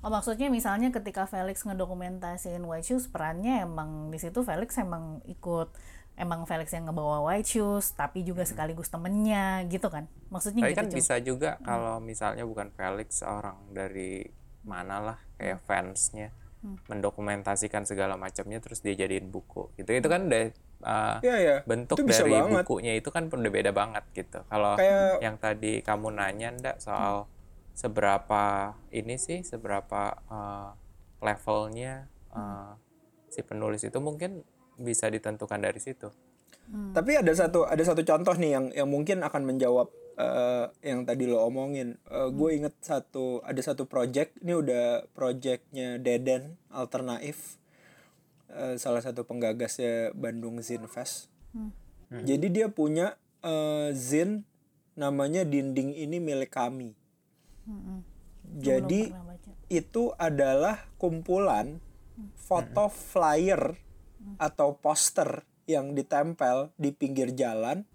S2: Oh maksudnya misalnya ketika Felix ngedokumentasiin White Shoes perannya emang di situ Felix emang ikut emang Felix yang ngebawa White Shoes tapi juga sekaligus temennya gitu kan? Maksudnya
S3: tapi
S2: gitu
S3: kan
S2: Cung.
S3: bisa juga kalau misalnya bukan Felix orang dari mana lah kayak fansnya mendokumentasikan segala macamnya terus dia jadiin buku gitu. Itu kan udah uh,
S1: Iya, iya.
S3: bentuk
S1: Itu bisa
S3: dari
S1: banget.
S3: bukunya itu kan udah beda banget gitu. Kalau
S1: Kayak-
S3: yang tadi kamu nanya ndak soal seberapa ini sih seberapa uh, levelnya uh, si penulis itu mungkin bisa ditentukan dari situ
S1: Tapi ada satu ada satu contoh nih yang yang mungkin akan menjawab eh, yang tadi lo omongin. gue inget satu ada satu project ini udah projectnya Deden Alternatif Eh, salah satu penggagasnya Bandung Zin Fest. Jadi dia punya eh, zin namanya dinding ini milik kami. Jadi
S2: pernah baca.
S1: itu adalah kumpulan foto flyer atau poster yang ditempel di pinggir jalan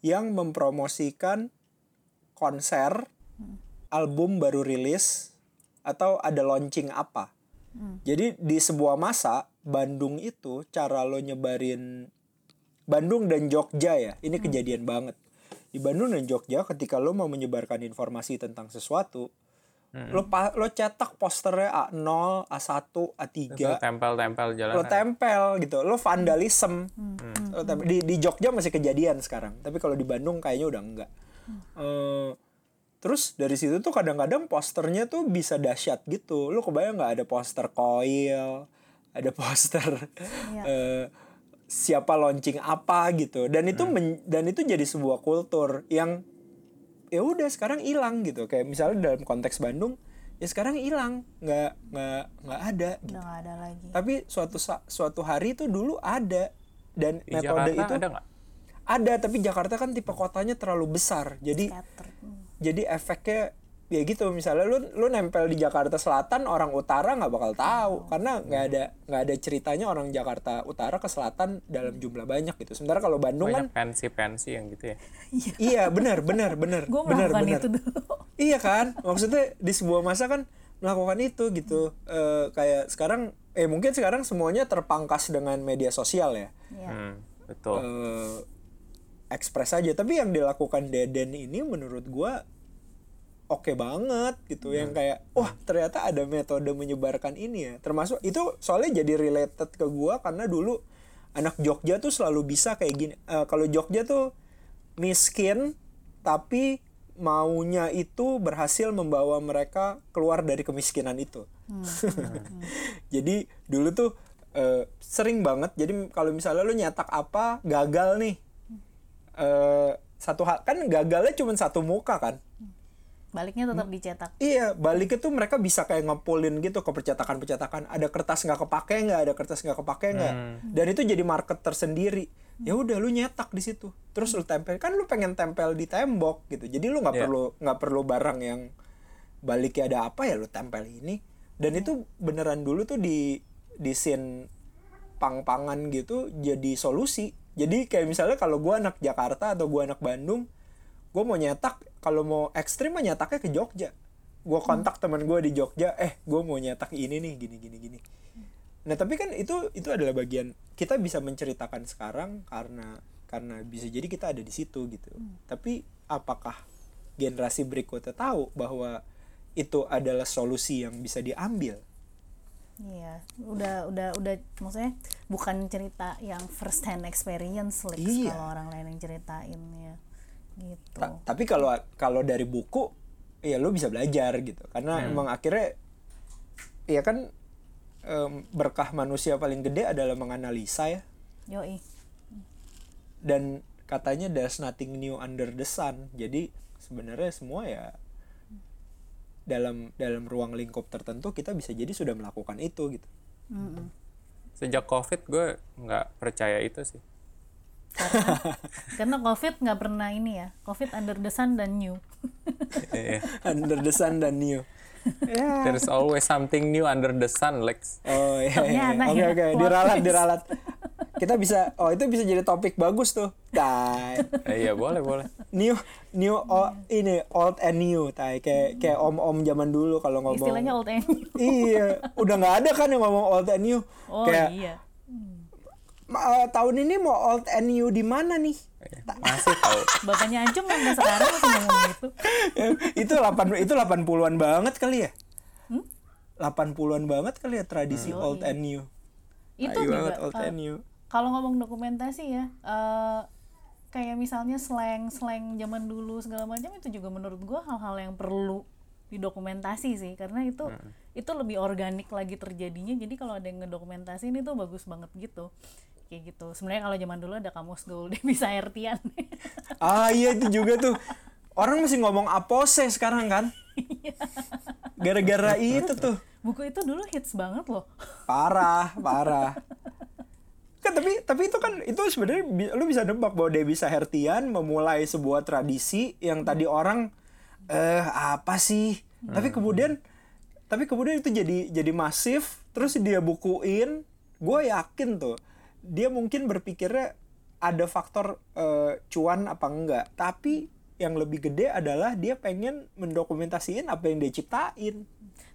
S1: yang mempromosikan konser, album baru rilis atau ada launching apa. Jadi di sebuah masa Bandung itu cara lo nyebarin Bandung dan Jogja ya, ini kejadian banget. Di Bandung dan Jogja ketika lo mau menyebarkan informasi tentang sesuatu, lo pa- lo cetak posternya A0, A1, A3,
S3: itu tempel-tempel jalan
S1: lo tempel gitu, lo vandalism. Lo tempel- Di di Jogja masih kejadian sekarang, tapi kalau di Bandung kayaknya udah enggak. Eh, terus dari situ tuh kadang-kadang posternya tuh bisa dahsyat gitu. Lo kebayang nggak ada poster koil, ada poster eh, siapa launching apa gitu. Dan itu men- dan itu jadi sebuah kultur yang ya udah sekarang hilang gitu. Kayak misalnya dalam konteks Bandung ya sekarang hilang nggak nggak nggak ada gitu.
S2: udah ada lagi
S1: tapi suatu suatu hari itu dulu ada dan
S3: Di
S1: metode
S3: Jakarta
S1: itu
S3: ada
S1: ada tapi Jakarta kan tipe kotanya terlalu besar jadi
S2: Scatter. Hmm.
S1: jadi efeknya ya gitu misalnya lu lu nempel di Jakarta Selatan orang utara nggak bakal tahu. Karena nggak ada nggak ada ceritanya orang Jakarta Utara ke Selatan dalam jumlah banyak gitu. Sementara kalau Bandung kan
S3: Banyak pensi-pensi yang gitu ya.
S1: iya. Benar benar benar. Benar benar.
S2: itu dulu.
S1: Iya kan? Maksudnya di sebuah masa kan melakukan itu gitu. Eh, kayak sekarang eh mungkin sekarang semuanya terpangkas dengan media sosial ya.
S2: Iya.
S3: Hmm, betul.
S1: eh ekspres aja. Tapi yang dilakukan Deden ini menurut gua oke banget gitu yang kayak wah ternyata ada metode menyebarkan ini ya. Termasuk itu soalnya jadi related ke gua karena dulu anak Jogja tuh selalu bisa kayak gini Eh, kalau Jogja tuh miskin tapi maunya itu berhasil membawa mereka keluar dari kemiskinan itu. Jadi dulu tuh eh, sering banget jadi kalau misalnya lu nyetak apa gagal nih. Eh satu hal kan gagalnya cuma satu muka kan
S2: baliknya tetap dicetak
S1: Iya, balik itu mereka bisa kayak ngepulin gitu ke percetakan-percetakan. Ada kertas nggak kepake nggak, ada kertas nggak kepake nggak. Dan itu jadi market tersendiri. Ya udah lu nyetak di situ. Terus lu tempel. Kan lu pengen tempel di tembok gitu. Jadi lu nggak
S3: Iya.
S1: perlu nggak perlu barang yang baliknya ada apa ya lu tempel ini. Dan itu beneran dulu tuh di di scene pang-pangan gitu jadi solusi. Jadi kayak misalnya kalau gua anak Jakarta atau gua anak Bandung, gue mau nyetak kalau mau ekstrim mah nyetaknya ke Jogja. Gue kontak teman gue di Jogja eh gue mau nyetak ini nih gini gini gini. Nah tapi kan itu itu adalah bagian kita bisa menceritakan sekarang karena karena bisa jadi kita ada di situ gitu. Tapi apakah generasi berikutnya tahu bahwa itu adalah solusi yang bisa diambil?
S2: Iya, udah udah udah maksudnya bukan cerita yang first hand experience like
S1: Iya.
S2: kalau orang lain yang ceritain ya. Gitu.
S1: Ta- tapi kalau kalau dari buku ya lu bisa belajar gitu karena emang akhirnya ya kan em, berkah manusia paling gede adalah menganalisa ya
S2: Yoi.
S1: dan katanya there's nothing new under the sun jadi sebenarnya semua ya dalam dalam ruang lingkup tertentu kita bisa jadi sudah melakukan itu gitu
S2: Mm-mm.
S3: Sejak COVID gue nggak percaya itu sih.
S2: Karena COVID nggak pernah ini ya. COVID under the sun dan new.
S3: Iya.
S1: under the sun dan new ya
S3: There's always something new under the sun, Lex.
S1: oh iya, iya.
S2: Ternyata
S1: oke
S2: ya,
S1: oke diralat diralat kita bisa oh itu bisa jadi topik bagus tuh Dai.
S3: Eh, iya boleh boleh.
S1: new new o- ini old and new tai kayak kayak om om zaman dulu kalau ngomong
S2: Istilahnya old and new.
S1: iya udah nggak ada kan yang ngomong old and new
S2: Oh
S1: kayak
S2: iya.
S1: "Ma- eh, tahun ini mau old and new di mana nih?
S3: Masih tahu.
S2: Bapaknya Ancung sampai sekarang masih ngomong gitu.
S1: itu 8 itu 80-an banget kali ya?
S2: Hmm?
S1: 80-an banget kali ya tradisi old and new.
S2: Itu
S1: Tai
S2: juga
S1: banget old
S2: eh,
S1: and new.
S2: kalau ngomong dokumentasi ya eh, kayak misalnya slang slang zaman dulu segala macam itu juga menurut gua hal-hal yang perlu didokumentasi sih. Karena itu itu lebih organik lagi terjadinya. Jadi kalau ada yang ngedokumentasi ini tuh bagus banget gitu kayak gitu. Sebenarnya kalau zaman dulu ada kamus gaul bisa Ertian
S1: ah iya itu juga tuh. Orang masih ngomong apose sekarang kan? Gara-gara itu tuh.
S2: Buku itu dulu hits banget loh.
S1: Parah parah. Kan tapi tapi itu kan itu sebenarnya lu bisa nebak bahwa Dewi Sahertian memulai sebuah tradisi yang tadi orang eh apa sih? Tapi kemudian tapi kemudian itu jadi jadi masif terus dia bukuin. Gue yakin tuh dia mungkin berpikirnya ada faktor eh, cuan apa enggak. Tapi yang lebih gede adalah dia pengen mendokumentasiin apa yang dia ciptain.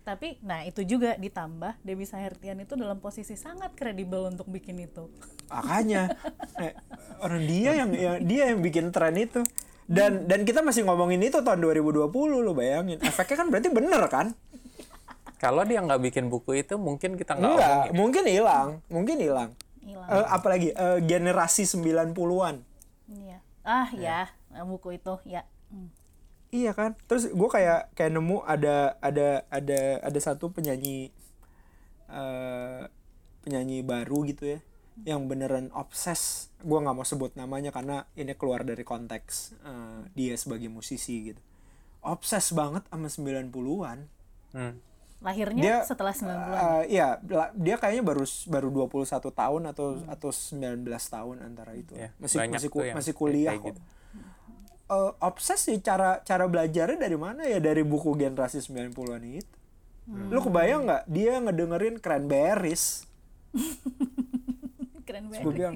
S2: Tapi nah itu juga ditambah Dewi Sahertian itu dalam posisi sangat kredibel untuk bikin itu.
S1: Makanya eh, orang dia yang, yang dia yang bikin tren itu. Dan dan kita masih ngomongin itu tahun 2020 lo bayangin. Efeknya kan berarti bener kan?
S3: Kalau dia nggak bikin buku itu, mungkin kita nggak
S1: enggak mungkin hilang mungkin hilang
S2: hilang
S1: Eh, apalagi eh, generasi 90-an
S2: Iya. Ah ya, buku itu ya. Hmm.
S1: iya kan terus gue kayak kayak nemu ada ada ada ada satu penyanyi eh penyanyi baru gitu ya yang beneran obses gue nggak mau sebut namanya karena ini keluar dari konteks eh, dia sebagai musisi gitu obses banget sama 90-an
S3: Hmm.
S2: Lahirnya
S1: Dia
S2: setelah 90-an
S1: Eh, iya, dia kayaknya baru baru 21 tahun atau atau 19 tahun antara itu.
S3: Ya,
S1: masih masih ku-
S3: yang
S1: masih
S3: kayak
S1: kuliah
S3: gitu.
S1: kok. Eh, obses sih cara cara belajarnya dari mana ya dari buku generasi 90-an itu. Lu kebayang nggak dia ngedengerin Cranberries?
S2: banget
S1: gue bilang,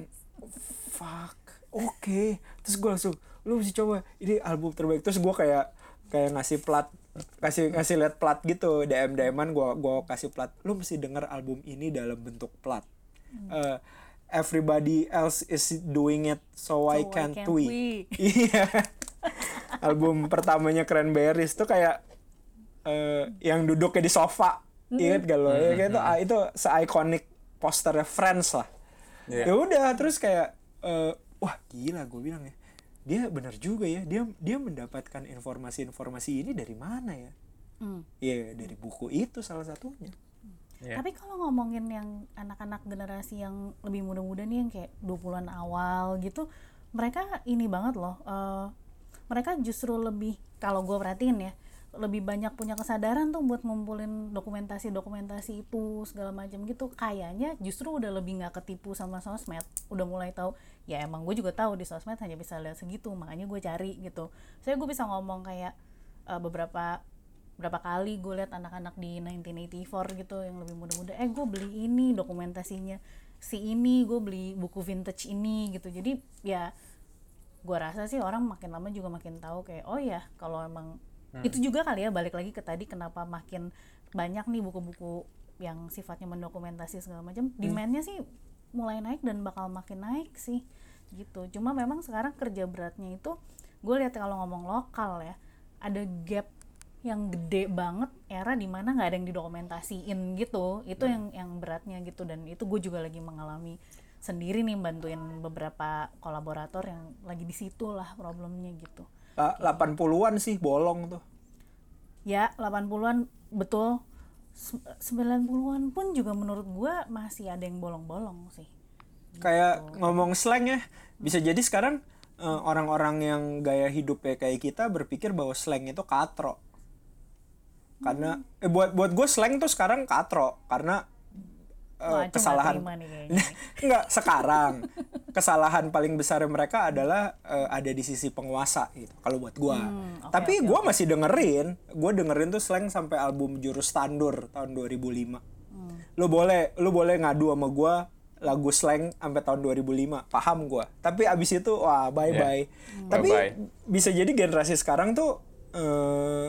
S1: fuck, oke. Terus gue langsung, lu mesti coba, ini album terbaik. Terus gue kayak kayak ngasih plat, kasih ngasih liat plat gitu, DM DM-an gue gua kasih plat. Lu mesti denger album ini dalam bentuk plat. Eh, everybody else is doing it, so, I
S2: why
S1: can't,
S2: can't
S1: we.
S2: we?
S1: Iya. album pertamanya Cranberries tuh kayak eh, yang duduknya di sofa. Ingat gak lo? Ya, kayak itu, ah, itu se-iconic posternya Friends lah
S3: Iya.
S1: ya udah terus kayak eh, wah gila gue bilang ya dia benar juga ya dia dia mendapatkan informasi-informasi ini dari mana ya
S2: Hmm.
S1: ya dari buku itu salah satunya
S3: Iya.
S2: Tapi kalau ngomongin yang anak-anak generasi yang lebih muda-muda nih yang kayak 20-an awal gitu, mereka ini banget loh. eh, mereka justru lebih kalau gue perhatiin ya, lebih banyak punya kesadaran tuh buat ngumpulin dokumentasi-dokumentasi itu segala macam gitu. Kayaknya justru udah lebih nggak ketipu sama sosmed. Udah mulai tahu. Ya emang gue juga tahu di sosmed hanya bisa lihat segitu, makanya gue cari gitu. Saya gue bisa ngomong kayak eh, beberapa berapa kali gue liat anak-anak di 1984 gitu yang lebih muda-muda eh gue beli ini dokumentasinya si ini gue beli buku vintage ini gitu jadi ya gue rasa sih orang makin lama juga makin tahu kayak oh ya kalau emang itu juga kali ya balik lagi ke tadi kenapa makin banyak nih buku-buku yang sifatnya mendokumentasi segala macam. Demandnya sih mulai naik dan bakal makin naik sih gitu. Cuma memang sekarang kerja beratnya itu gue lihat kalau ngomong lokal ya ada gap yang gede banget era di mana nggak ada yang didokumentasiin gitu. Itu yang yang beratnya gitu dan itu gue juga lagi mengalami sendiri nih bantuin beberapa kolaborator yang lagi di situ lah problemnya gitu
S1: 80-an sih bolong tuh.
S2: Ya 80-an betul. Se- 90-an pun juga menurut gue masih ada yang bolong-bolong sih.
S1: Kayak ngomong slang ya bisa jadi sekarang eh, orang-orang yang gaya hidupnya kayak kita berpikir bahwa slang itu katro. Karena eh, buat buat gue slang tuh sekarang katro karena
S2: Wah, nggak
S1: kesalahan.
S2: nih.
S1: Enggak, sekarang kesalahan paling besar mereka adalah eh, ada di sisi penguasa gitu. Kalau buat gua.
S2: Hmm, oke,
S1: Tapi
S2: oke,
S1: gua masih dengerin, gua dengerin tuh slang sampai album Jurus Tandur tahun 2005.
S2: Hmm.
S1: Lu boleh lu boleh ngadu sama gua lagu slang sampai tahun 2005, paham gua. Tapi abis itu wah bye bye. Tapi
S3: Bye-bye.
S1: bisa jadi generasi sekarang tuh eh,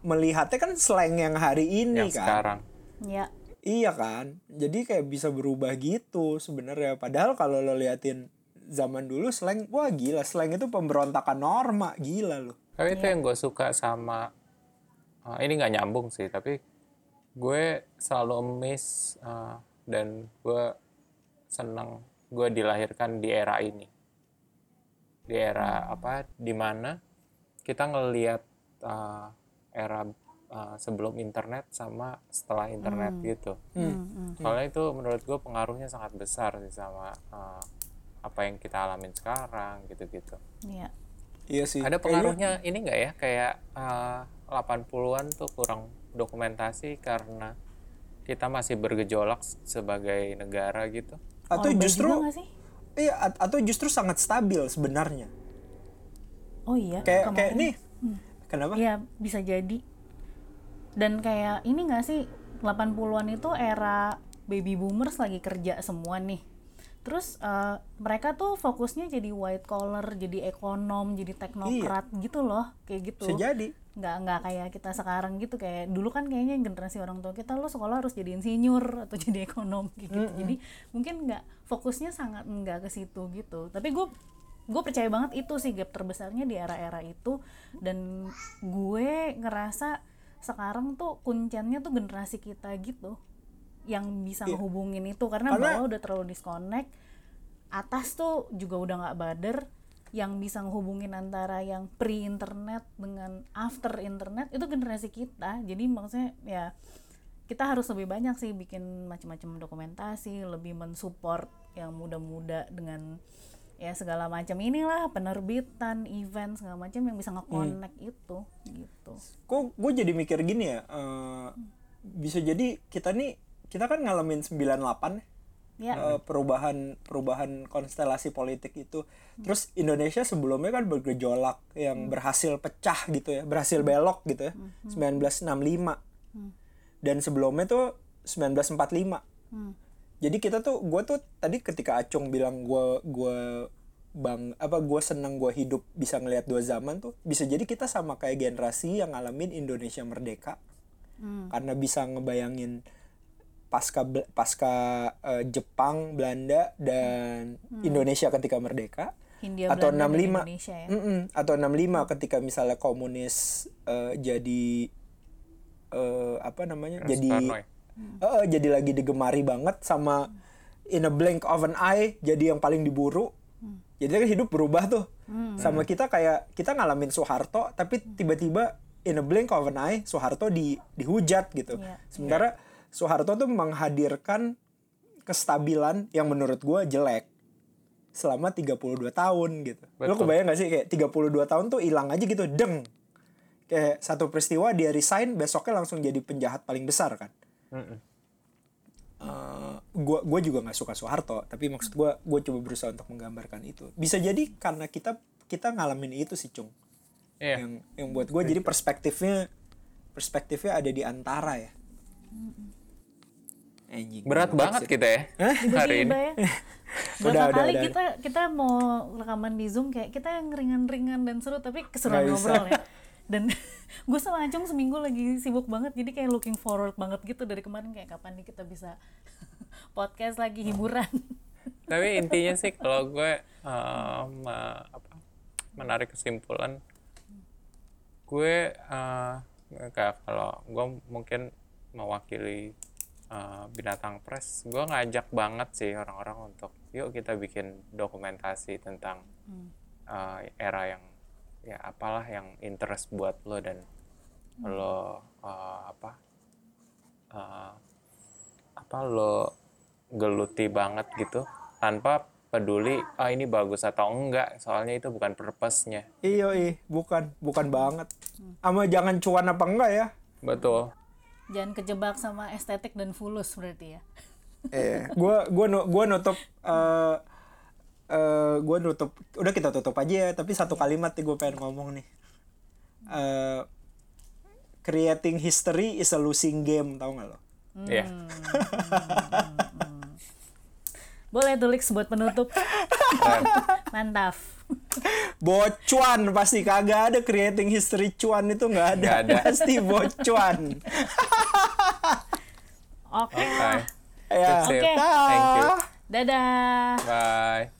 S1: melihatnya kan slang yang hari ini
S3: yang
S1: kan.
S3: sekarang
S2: ya
S1: Iya kan, jadi kayak bisa berubah gitu sebenarnya. Padahal kalau lo liatin zaman dulu slang, wah gila slang itu pemberontakan norma, gila lo.
S3: tapi itu yang gue suka sama uh, ini nggak nyambung sih tapi gue selalu miss uh, dan gue senang gue dilahirkan di era ini di era apa di mana kita ngelihat uh, era uh, sebelum internet sama setelah internet gitu.
S2: Hmm,
S3: soalnya itu menurut gue pengaruhnya sangat besar sih sama uh, apa yang kita alamin sekarang gitu-gitu.
S2: Ya
S1: Iya sih.
S3: ada pengaruhnya ini nggak ya? Kayak uh, 80-an tuh kurang dokumentasi karena kita masih bergejolak sebagai negara gitu.
S1: Atau
S2: Orba
S1: justru, iya, at- atau justru sangat stabil sebenarnya.
S2: oh iya
S1: Kayak kayak nih, kenapa?
S2: Iya bisa jadi dan kayak ini gak sih 80-an itu era baby boomers lagi kerja semua nih. Terus eh, mereka tuh fokusnya jadi white collar jadi ekonom jadi teknokrat gitu loh kayak gitu.
S1: Bisa jadi.
S2: nggak nggak kayak kita sekarang gitu kayak dulu kan kayaknya generasi orang tua kita lo sekolah harus jadi insinyur atau jadi ekonom kayak gitu. Jadi mungkin nggak fokusnya sangat nggak ke situ gitu. Tapi gue gue percaya banget itu sih gap terbesarnya di era-era itu. Dan gue ngerasa sekarang tuh kunciannya tuh generasi kita gitu yang bisa ngehubungin itu. Karena,
S1: Karena-
S2: bawah udah terlalu disconnect atas tuh juga udah nggak bader. Yang bisa ngehubungin antara yang pre internet dengan after internet itu generasi kita. Jadi maksudnya ya kita harus lebih banyak sih bikin macam-macam dokumentasi lebih mensupport yang muda-muda dengan ya segala macam. Inilah penerbitan event segala macam yang bisa nge-connect itu gitu.
S1: Kok gue jadi mikir gini ya eh, bisa jadi kita nih kita kan ngalamin 98
S2: ya
S1: eh, perubahan perubahan konstelasi politik itu. Terus Indonesia sebelumnya kan bergejolak yang berhasil pecah gitu ya berhasil belok gitu ya 1965 dan sebelumnya tuh 1945 jadi kita tuh gue tuh tadi ketika Acung bilang gue gue bang apa gue seneng gue hidup bisa ngelihat dua zaman tuh bisa jadi kita sama kayak generasi yang ngalamin Indonesia merdeka. Karena bisa ngebayangin pasca pasca eh, Jepang Belanda dan Indonesia ketika merdeka.
S2: Hindia
S1: atau
S2: Belanda dan
S1: 65
S2: Indonesia ya.
S1: Mm-mm. atau 65 ketika misalnya komunis eh, jadi eh, apa namanya jadi
S3: Soekarno
S1: Eh, eh, jadi lagi digemari banget sama in a blink of an eye jadi yang paling diburu jadi kan hidup berubah tuh sama kita kayak kita ngalamin Soeharto tapi tiba-tiba in a blink of an eye Soeharto di dihujat gitu
S2: Iya.
S1: sementara Soeharto tuh menghadirkan kestabilan yang menurut gua jelek selama 32 tahun gitu. Lo
S3: Betul.
S1: kebayang gak sih kayak 32 tahun tuh hilang aja gitu, deng. Kayak satu peristiwa dia resign, besoknya langsung jadi penjahat paling besar kan. Eh, gua gua juga nggak suka Soeharto, tapi maksud gua gua coba berusaha untuk menggambarkan itu. Bisa jadi karena kita kita ngalamin itu sih, Cung.
S3: Iya.
S1: Yang yang buat gua jadi perspektifnya perspektifnya ada di antara ya. Anjing.
S3: Berat banget kita ya hari ini.
S2: ya berapa
S1: Udah, udah,
S2: kali
S1: udah.
S2: kita kita mau rekaman di zoom kayak kita yang ringan-ringan dan seru tapi keseruan ngobrol ya dan gue sama Acung seminggu lagi sibuk banget jadi kayak looking forward banget gitu dari kemarin kayak kapan nih kita bisa podcast lagi hiburan.
S3: Tapi intinya sih kalau gue um, uh, apa, menarik kesimpulan, gue uh, kayak kalau gue mungkin mewakili uh, binatang press, gue ngajak banget sih orang-orang untuk yuk kita bikin dokumentasi tentang uh, era yang ya apalah yang interest buat lo dan lo uh, apa uh, apa lo geluti banget gitu tanpa peduli ah ini bagus atau enggak. Soalnya itu bukan purpose-nya.
S1: Iya, iya, bukan, bukan banget. Ama jangan cuan apa enggak ya?
S3: betul.
S2: Jangan kejebak sama estetik dan fulus berarti ya.
S1: Iya, gua gua nu- gua nutup eh eh gua nutup udah kita tutup aja ya, tapi satu kalimat nih gue pengen ngomong nih. Eh creating history is a losing game, tau gak lo?
S3: ya
S2: boleh tulis buat penutup mantap
S1: Bocuan pasti kagak ada creating history cuan itu nggak ada.
S3: Nggak ada.
S1: pasti bocuan.
S2: oke
S3: oke
S2: lah
S1: ya.
S3: Sip, sip.
S2: Oke.
S3: thank you
S2: dadah
S3: bye